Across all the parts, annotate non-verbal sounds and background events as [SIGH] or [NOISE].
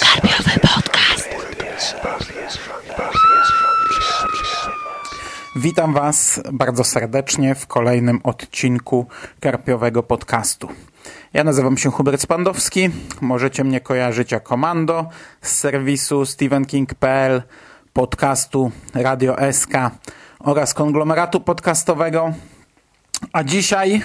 Karpiowy podcast. Witam Was bardzo serdecznie w kolejnym odcinku Karpiowego Podcastu. Ja nazywam się Hubert Spandowski. Możecie mnie kojarzyć jako Mando z serwisu stephenking.pl, podcastu Radio SK oraz konglomeratu podcastowego. A dzisiaj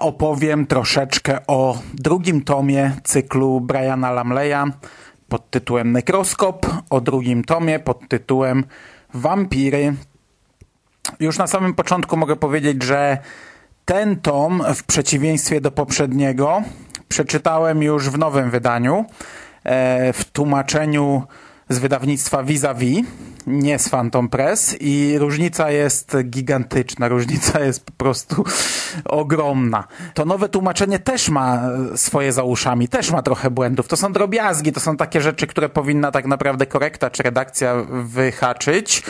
opowiem troszeczkę o drugim tomie cyklu Briana Lamleya pod tytułem Nekroskop, o drugim tomie pod tytułem Wampiry. Już na samym początku mogę powiedzieć, że ten tom, w przeciwieństwie do poprzedniego, przeczytałem już w nowym wydaniu, e, w tłumaczeniu z wydawnictwa Vis-a-Vis, nie z Phantom Press i różnica jest gigantyczna, różnica jest po prostu ogromna. To nowe tłumaczenie też ma swoje za uszami, też ma trochę błędów. To są drobiazgi, to są takie rzeczy, które powinna tak naprawdę korekta czy redakcja wyhaczyć,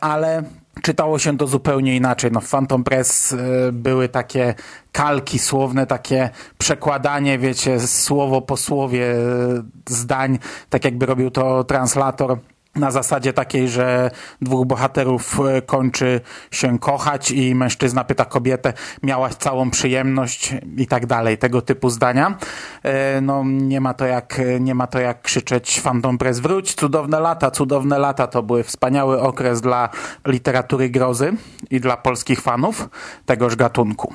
ale czytało się to zupełnie inaczej. No, w Phantom Press y, były takie kalki słowne, takie przekładanie, wiecie, słowo po słowie y, zdań, tak jakby robił to translator na zasadzie takiej, że dwóch bohaterów e, kończy się kochać i mężczyzna pyta kobietę, miałaś całą przyjemność i tak dalej, tego typu zdania. E, no nie ma to jak, nie ma to jak krzyczeć Phantom Press wróć, cudowne lata, cudowne lata to były wspaniały okres dla literatury grozy i dla polskich fanów tegoż gatunku.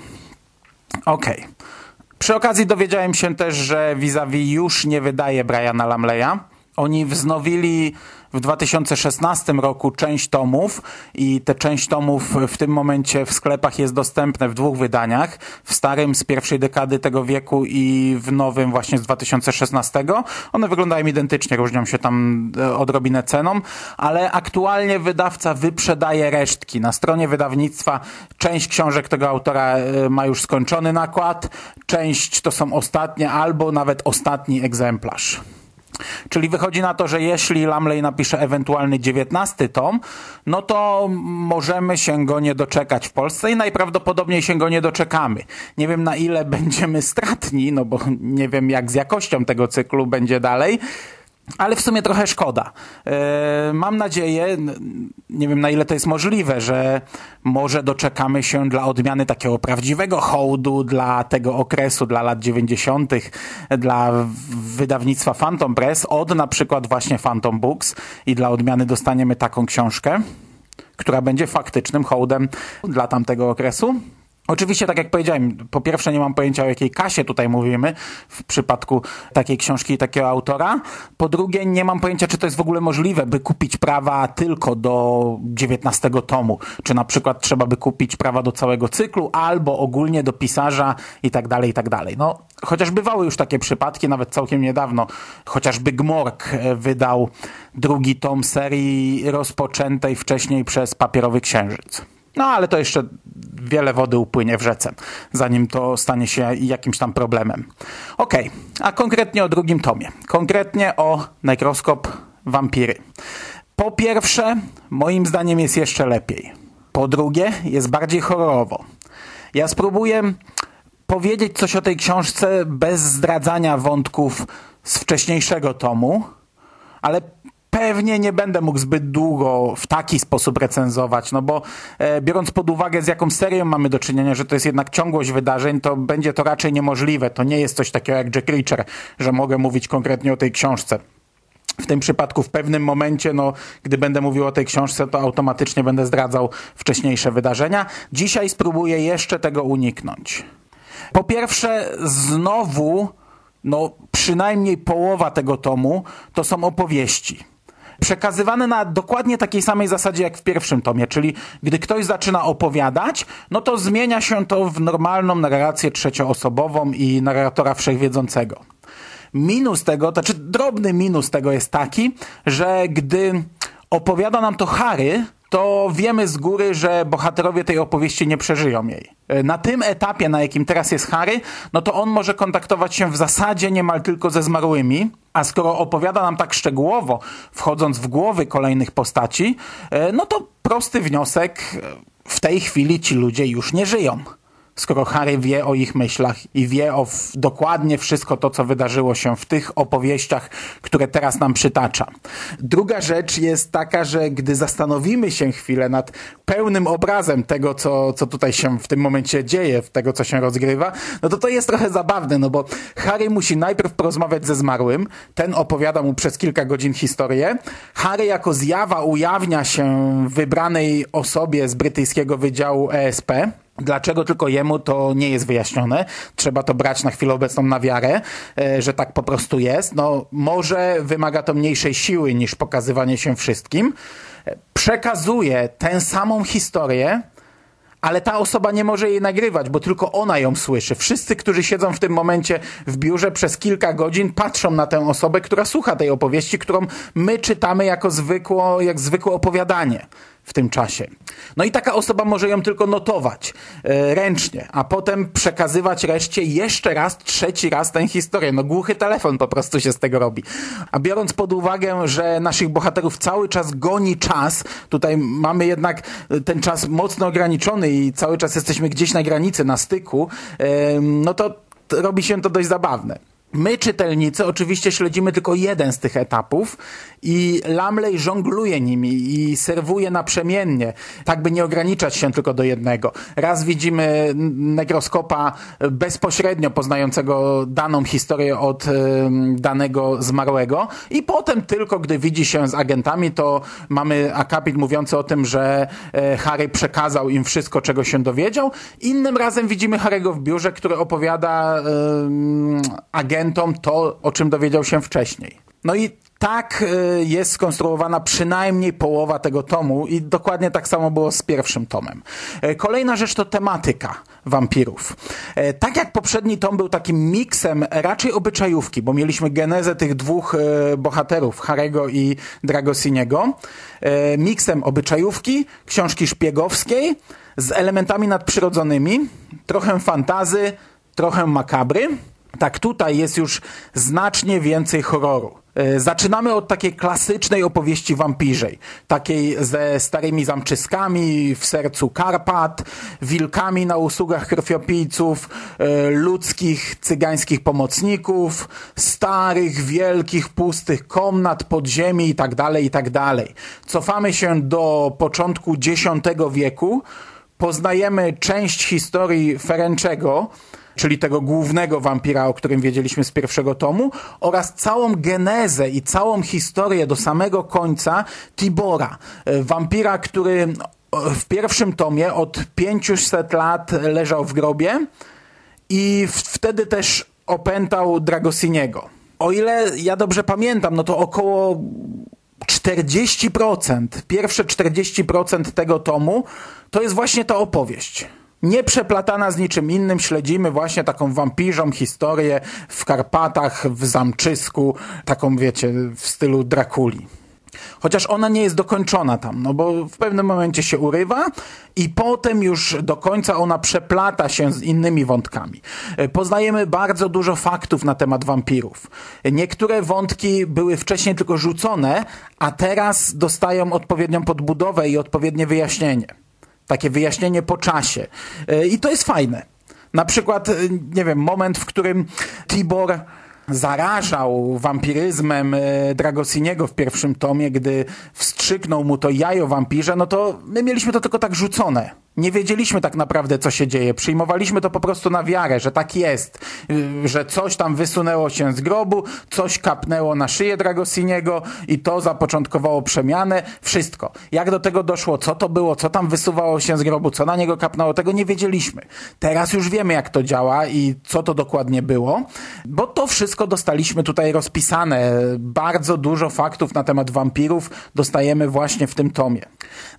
Okej. Okay. Przy okazji dowiedziałem się też, że vis-a-vis już nie wydaje Briana Lamleya. Oni wznowili w 2016 roku część tomów i te część tomów w tym momencie w sklepach jest dostępne w dwóch wydaniach. W starym z pierwszej dekady tego wieku i w nowym właśnie z 2016. One wyglądają identycznie, różnią się tam e, odrobinę ceną, ale aktualnie wydawca wyprzedaje resztki. Na stronie wydawnictwa część książek tego autora e, ma już skończony nakład, część to są ostatnie albo nawet ostatni egzemplarz. Czyli wychodzi na to, że jeśli Lamley napisze ewentualny dziewiętnasty tom, no to możemy się go nie doczekać w Polsce i najprawdopodobniej się go nie doczekamy. Nie wiem na ile będziemy stratni, no bo nie wiem jak z jakością tego cyklu będzie dalej, ale w sumie trochę szkoda. E, mam nadzieję, nie wiem na ile to jest możliwe, że może doczekamy się dla odmiany takiego prawdziwego hołdu dla tego okresu, dla lat 90., dla wydawnictwa Phantom Press od na przykład właśnie Phantom Books i dla odmiany dostaniemy taką książkę, która będzie faktycznym hołdem dla tamtego okresu. Oczywiście, tak jak powiedziałem, po pierwsze nie mam pojęcia o jakiej kasie tutaj mówimy w przypadku takiej książki i takiego autora. Po drugie nie mam pojęcia, czy to jest w ogóle możliwe, by kupić prawa tylko do 19 tomu. Czy na przykład trzeba by kupić prawa do całego cyklu, albo ogólnie do pisarza i tak dalej, i tak dalej. No, chociaż bywały już takie przypadki, nawet całkiem niedawno, chociażby Gmork e, wydał drugi tom serii rozpoczętej wcześniej przez Papierowy Księżyc. No ale to jeszcze wiele wody upłynie w rzece, zanim to stanie się jakimś tam problemem. Ok, a konkretnie o drugim tomie. Konkretnie o nekroskop wampiry. Po pierwsze, moim zdaniem jest jeszcze lepiej. Po drugie, jest bardziej horrorowo. Ja spróbuję powiedzieć coś o tej książce bez zdradzania wątków z wcześniejszego tomu, ale pewnie nie będę mógł zbyt długo w taki sposób recenzować, no bo e, biorąc pod uwagę z jaką serią mamy do czynienia, że to jest jednak ciągłość wydarzeń, to będzie to raczej niemożliwe. To nie jest coś takiego jak Jack Reacher, że mogę mówić konkretnie o tej książce. W tym przypadku w pewnym momencie, no, gdy będę mówił o tej książce, to automatycznie będę zdradzał wcześniejsze wydarzenia. Dzisiaj spróbuję jeszcze tego uniknąć. Po pierwsze, znowu, no, przynajmniej połowa tego tomu to są opowieści przekazywane na dokładnie takiej samej zasadzie jak w pierwszym tomie, czyli gdy ktoś zaczyna opowiadać, no to zmienia się to w normalną narrację trzecioosobową i narratora wszechwiedzącego. Minus tego, to znaczy drobny minus tego jest taki, że gdy opowiada nam to Harry, to wiemy z góry, że bohaterowie tej opowieści nie przeżyją jej. Na tym etapie, na jakim teraz jest Harry, no to on może kontaktować się w zasadzie niemal tylko ze zmarłymi, a skoro opowiada nam tak szczegółowo, wchodząc w głowy kolejnych postaci, e, no to prosty wniosek, w tej chwili ci ludzie już nie żyją. Skoro Harry wie o ich myślach i wie o dokładnie wszystko to, co wydarzyło się w tych opowieściach, które teraz nam przytacza. Druga rzecz jest taka, że gdy zastanowimy się chwilę nad pełnym obrazem tego, co, co tutaj się w tym momencie dzieje, tego, co się rozgrywa, no to to jest trochę zabawne, no bo Harry musi najpierw porozmawiać ze zmarłym, ten opowiada mu przez kilka godzin historię, Harry jako zjawa ujawnia się wybranej osobie z brytyjskiego wydziału ESP, Dlaczego tylko jemu to nie jest wyjaśnione? Trzeba to brać na chwilę obecną na wiarę, e, że tak po prostu jest. No, może wymaga to mniejszej siły niż pokazywanie się wszystkim. Przekazuje tę samą historię, ale ta osoba nie może jej nagrywać, bo tylko ona ją słyszy. Wszyscy, którzy siedzą w tym momencie w biurze przez kilka godzin, patrzą na tę osobę, która słucha tej opowieści, którą my czytamy jako zwykło, jak zwykłe opowiadanie w tym czasie. No i taka osoba może ją tylko notować e, ręcznie, a potem przekazywać reszcie jeszcze raz, trzeci raz tę historię. No głuchy telefon po prostu się z tego robi. A biorąc pod uwagę, że naszych bohaterów cały czas goni czas, tutaj mamy jednak ten czas mocno ograniczony i cały czas jesteśmy gdzieś na granicy, na styku, e, no to robi się to dość zabawne. My, czytelnicy, oczywiście śledzimy tylko jeden z tych etapów i Lamley żongluje nimi i serwuje naprzemiennie, tak by nie ograniczać się tylko do jednego. Raz widzimy negroskopa bezpośrednio poznającego daną historię od danego zmarłego i potem tylko, gdy widzi się z agentami, to mamy akapit mówiący o tym, że y, Harry przekazał im wszystko, czego się dowiedział. Innym razem widzimy Harry'ego w biurze, który opowiada agentom to, o czym dowiedział się wcześniej. No i tak y, jest skonstruowana przynajmniej połowa tego tomu i dokładnie tak samo było z pierwszym tomem. E, kolejna rzecz to tematyka wampirów. E, tak jak poprzedni tom był takim miksem raczej obyczajówki, bo mieliśmy genezę tych dwóch e, bohaterów, Harego i Dragosiniego, miksem obyczajówki, książki szpiegowskiej z elementami nadprzyrodzonymi, trochę fantazy, trochę makabry, tak tutaj jest już znacznie więcej horroru. E, zaczynamy od takiej klasycznej opowieści wampirzej, takiej ze starymi zamczyskami w sercu Karpat, wilkami na usługach krwiopijców, e, ludzkich cygańskich pomocników, starych, wielkich, pustych komnat, podziemi itd., tak itd. Tak Cofamy się do początku X wieku, poznajemy część historii Ferenczego, czyli tego głównego wampira, o którym wiedzieliśmy z pierwszego tomu, oraz całą genezę i całą historię do samego końca Tibora, e, wampira, który w pierwszym tomie od 500 lat leżał w grobie i wtedy też opętał Dragosiniego. O ile ja dobrze pamiętam, no to około 40%, pierwsze 40% tego tomu to jest właśnie ta opowieść nieprzeplatana z niczym innym, śledzimy właśnie taką wampirzą historię w Karpatach, w Zamczysku, taką wiecie, w stylu Drakuli. Chociaż ona nie jest dokończona tam, no bo w pewnym momencie się urywa i potem już do końca ona przeplata się z innymi wątkami. Poznajemy bardzo dużo faktów na temat wampirów. Niektóre wątki były wcześniej tylko rzucone, a teraz dostają odpowiednią podbudowę i odpowiednie wyjaśnienie. Takie wyjaśnienie po czasie. E, I to jest fajne. Na przykład, e, nie wiem, moment, w którym Tibor zarażał wampiryzmem e, Dragosiniego w pierwszym tomie, gdy wstrzyknął mu to jajo wampirze, no to my mieliśmy to tylko tak rzucone nie wiedzieliśmy tak naprawdę, co się dzieje. Przyjmowaliśmy to po prostu na wiarę, że tak jest, y, że coś tam wysunęło się z grobu, coś kapnęło na szyję Dragosiniego i to zapoczątkowało przemianę. Wszystko. Jak do tego doszło, co to było, co tam wysuwało się z grobu, co na niego kapnęło, tego nie wiedzieliśmy. Teraz już wiemy, jak to działa i co to dokładnie było, bo to wszystko dostaliśmy tutaj rozpisane. Bardzo dużo faktów na temat wampirów dostajemy właśnie w tym tomie.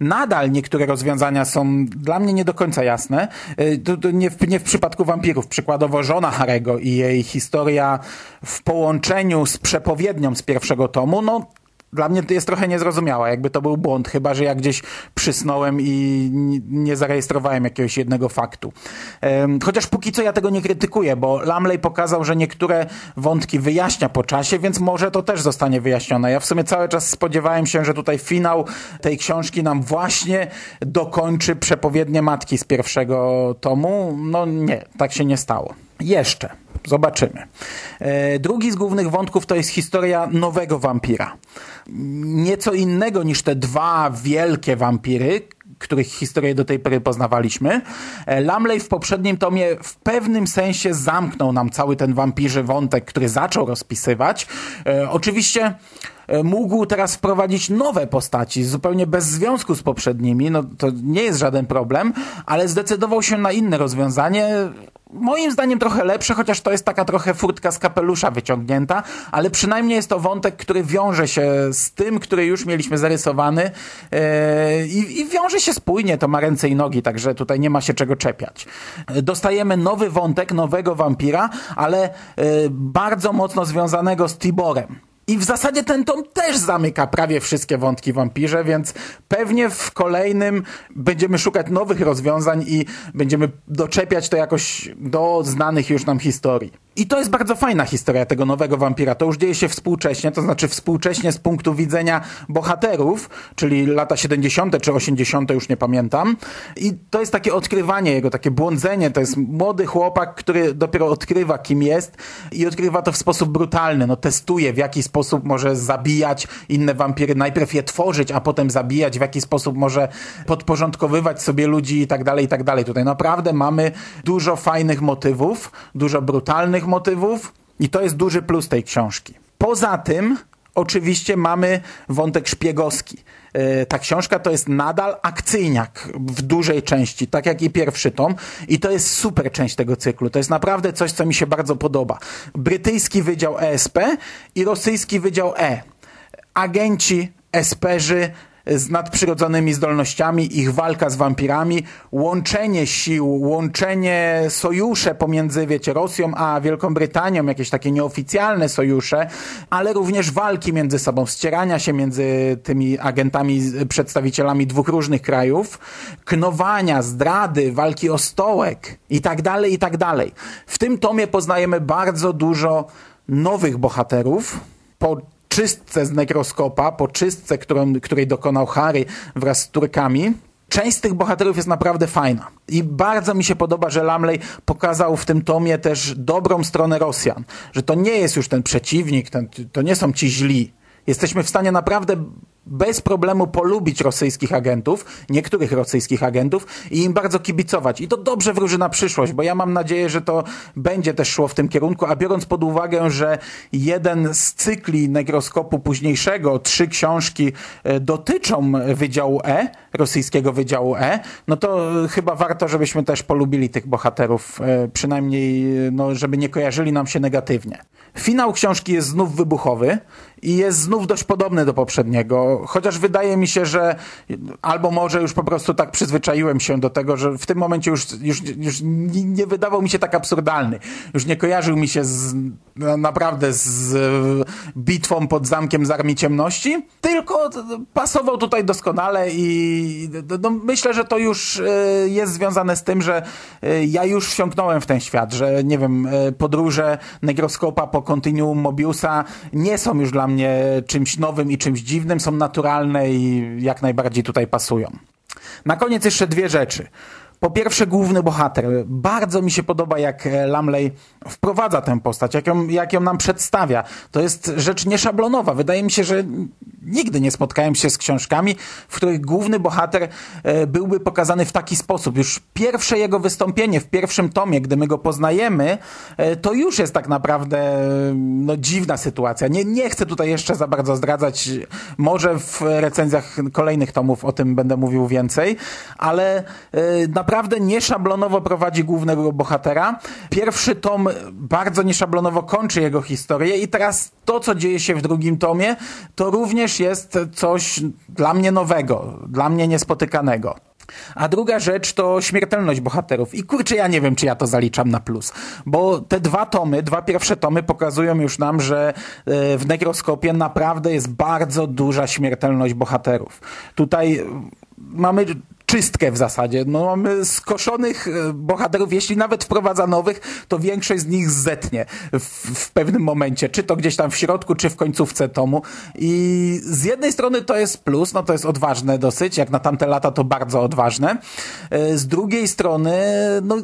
Nadal niektóre rozwiązania są dla mnie nie do końca jasne. Y, to, to nie, w, nie w przypadku wampirów. Przykładowo żona Harego i jej historia w połączeniu z przepowiednią z pierwszego tomu, no dla mnie to jest trochę niezrozumiała, jakby to był błąd, chyba że ja gdzieś przysnąłem i nie zarejestrowałem jakiegoś jednego faktu. Chociaż póki co ja tego nie krytykuję, bo Lamley pokazał, że niektóre wątki wyjaśnia po czasie, więc może to też zostanie wyjaśnione. Ja w sumie cały czas spodziewałem się, że tutaj finał tej książki nam właśnie dokończy przepowiednie matki z pierwszego tomu. No nie, tak się nie stało. Jeszcze. Zobaczymy. E, drugi z głównych wątków to jest historia nowego wampira. Nieco innego niż te dwa wielkie wampiry, których historię do tej pory poznawaliśmy. E, Lamley w poprzednim tomie w pewnym sensie zamknął nam cały ten wampirzy wątek, który zaczął rozpisywać. E, oczywiście mógł teraz wprowadzić nowe postaci, zupełnie bez związku z poprzednimi, no to nie jest żaden problem, ale zdecydował się na inne rozwiązanie, moim zdaniem trochę lepsze, chociaż to jest taka trochę furtka z kapelusza wyciągnięta, ale przynajmniej jest to wątek, który wiąże się z tym, który już mieliśmy zarysowany yy, i, wiąże się spójnie, to ma ręce i nogi, także tutaj nie ma się czego czepiać. Dostajemy nowy wątek, nowego wampira, ale yy, bardzo mocno związanego z Tiborem. I w zasadzie ten tom też zamyka prawie wszystkie wątki wampirze, więc pewnie w kolejnym będziemy szukać nowych rozwiązań i będziemy doczepiać to jakoś do znanych już nam historii. I to jest bardzo fajna historia tego nowego wampira. To już dzieje się współcześnie, to znaczy współcześnie z punktu widzenia bohaterów, czyli lata 70. czy 80., już nie pamiętam. I to jest takie odkrywanie jego, takie błądzenie. To jest młody chłopak, który dopiero odkrywa, kim jest i odkrywa to w sposób brutalny. No, testuje, w jaki sposób może zabijać inne wampiry. Najpierw je tworzyć, a potem zabijać, w jaki sposób może podporządkowywać sobie ludzi i tak dalej, i tak dalej. Tutaj naprawdę mamy dużo fajnych motywów, dużo brutalnych motywów i to jest duży plus tej książki. Poza tym oczywiście mamy wątek szpiegowski. E, ta książka to jest nadal akcyjniak w dużej części, tak jak i pierwszy tom i to jest super część tego cyklu. To jest naprawdę coś, co mi się bardzo podoba. Brytyjski Wydział ESP i rosyjski Wydział E. Agenci, esperzy z nadprzyrodzonymi zdolnościami, ich walka z wampirami, łączenie sił, łączenie sojusze pomiędzy, wiecie, Rosją a Wielką Brytanią, jakieś takie nieoficjalne sojusze, ale również walki między sobą, ścierania się między tymi agentami, przedstawicielami dwóch różnych krajów, knowania, zdrady, walki o stołek i tak dalej, i tak dalej. W tym tomie poznajemy bardzo dużo nowych bohaterów, po czystce z nekroskopa, po czystce, którą, której dokonał Harry wraz z Turkami, część z tych bohaterów jest naprawdę fajna. I bardzo mi się podoba, że Lamley pokazał w tym tomie też dobrą stronę Rosjan. Że to nie jest już ten przeciwnik, ten, to nie są ci źli. Jesteśmy w stanie naprawdę bez problemu polubić rosyjskich agentów, niektórych rosyjskich agentów i im bardzo kibicować. I to dobrze wróży na przyszłość, bo ja mam nadzieję, że to będzie też szło w tym kierunku, a biorąc pod uwagę, że jeden z cykli negroskopu późniejszego, trzy książki e, dotyczą Wydziału E, rosyjskiego Wydziału E, no to chyba warto, żebyśmy też polubili tych bohaterów, e, przynajmniej, no, żeby nie kojarzyli nam się negatywnie. Finał książki jest znów wybuchowy i jest znów dość podobny do poprzedniego, chociaż wydaje mi się, że albo może już po prostu tak przyzwyczaiłem się do tego, że w tym momencie już, już, już nie wydawał mi się tak absurdalny. Już nie kojarzył mi się z, naprawdę z bitwą pod zamkiem z Armii Ciemności, tylko pasował tutaj doskonale i no, myślę, że to już e, jest związane z tym, że e, ja już wsiąknąłem w ten świat, że nie wiem, e, podróże Negroskopa po kontinuum Mobiusa nie są już dla mnie czymś nowym i czymś dziwnym, są naturalne i jak najbardziej tutaj pasują. Na koniec jeszcze dwie rzeczy. Po pierwsze, główny bohater. Bardzo mi się podoba, jak Lamley wprowadza tę postać, jak ją, jak ją nam przedstawia. To jest rzecz nieszablonowa. Wydaje mi się, że nigdy nie spotkałem się z książkami, w których główny bohater e, byłby pokazany w taki sposób. Już pierwsze jego wystąpienie w pierwszym tomie, gdy my go poznajemy, e, to już jest tak naprawdę no, dziwna sytuacja. Nie, nie chcę tutaj jeszcze za bardzo zdradzać. Może w recenzjach kolejnych tomów o tym będę mówił więcej, ale e, naprawdę nieszablonowo prowadzi głównego bohatera. Pierwszy tom bardzo nieszablonowo kończy jego historię i teraz to, co dzieje się w drugim tomie, to również jest coś dla mnie nowego, dla mnie niespotykanego. A druga rzecz to śmiertelność bohaterów. I kurczę, ja nie wiem, czy ja to zaliczam na plus. Bo te dwa tomy, dwa pierwsze tomy pokazują już nam, że e, w nekroskopie naprawdę jest bardzo duża śmiertelność bohaterów. Tutaj mamy czystkę w zasadzie. No, mamy skoszonych e, bohaterów, jeśli nawet wprowadza nowych, to większość z nich zetnie w, w, pewnym momencie, czy to gdzieś tam w środku, czy w końcówce tomu. I z jednej strony to jest plus, no to jest odważne dosyć, jak na tamte lata to bardzo odważne. E, z drugiej strony, no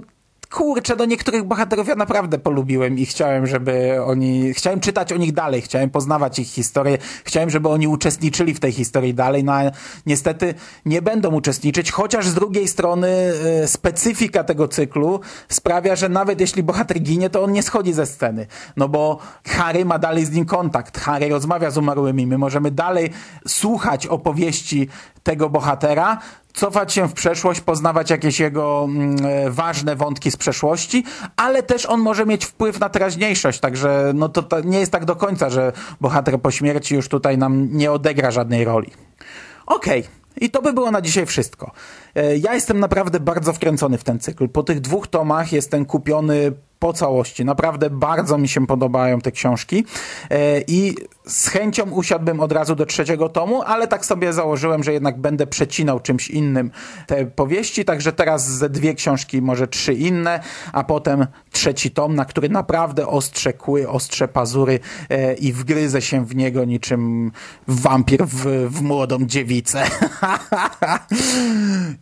kurczę, do niektórych bohaterów ja naprawdę polubiłem i chciałem, żeby oni, chciałem czytać o nich dalej, chciałem poznawać ich historię, chciałem, żeby oni uczestniczyli w tej historii dalej, no a niestety nie będą uczestniczyć, chociaż z drugiej strony e, specyfika tego cyklu sprawia, że nawet jeśli bohater ginie, to on nie schodzi ze sceny, no bo Harry ma dalej z nim kontakt, Harry rozmawia z umarłymi, my możemy dalej słuchać opowieści tego bohatera, cofać się w przeszłość, poznawać jakieś jego mm, e, ważne wątki z przeszłości, ale też on może mieć wpływ na teraźniejszość, także no to, to nie jest tak do końca, że bohater po śmierci już tutaj nam nie odegra żadnej roli. Okej. Okay. I to by było na dzisiaj wszystko. E, ja jestem naprawdę bardzo wkręcony w ten cykl. Po tych dwóch tomach jestem kupiony po całości. Naprawdę bardzo mi się podobają te książki e, i z chęcią usiadłbym od razu do trzeciego tomu, ale tak sobie założyłem, że jednak będę przecinał czymś innym te powieści, także teraz ze dwie książki, może trzy inne, a potem trzeci tom, na który naprawdę ostrze kły, ostrze pazury e, i wgryzę się w niego niczym wampir w, w młodą dziewicę. [LAUGHS]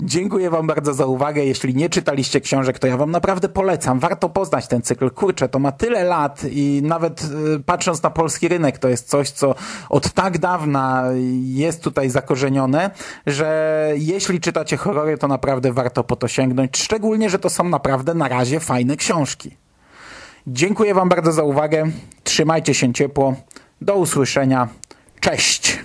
Dziękuję wam bardzo za uwagę. Jeśli nie czytaliście książek, to ja wam naprawdę polecam. Warto poznać ten cykl. Kurczę, to ma tyle lat i nawet e, patrząc na polski rynek, to jest coś, co od tak dawna jest tutaj zakorzenione, że jeśli czytacie horrory, to naprawdę warto po to sięgnąć. Szczególnie, że to są naprawdę na razie fajne książki. Dziękuję Wam bardzo za uwagę. Trzymajcie się ciepło. Do usłyszenia. Cześć!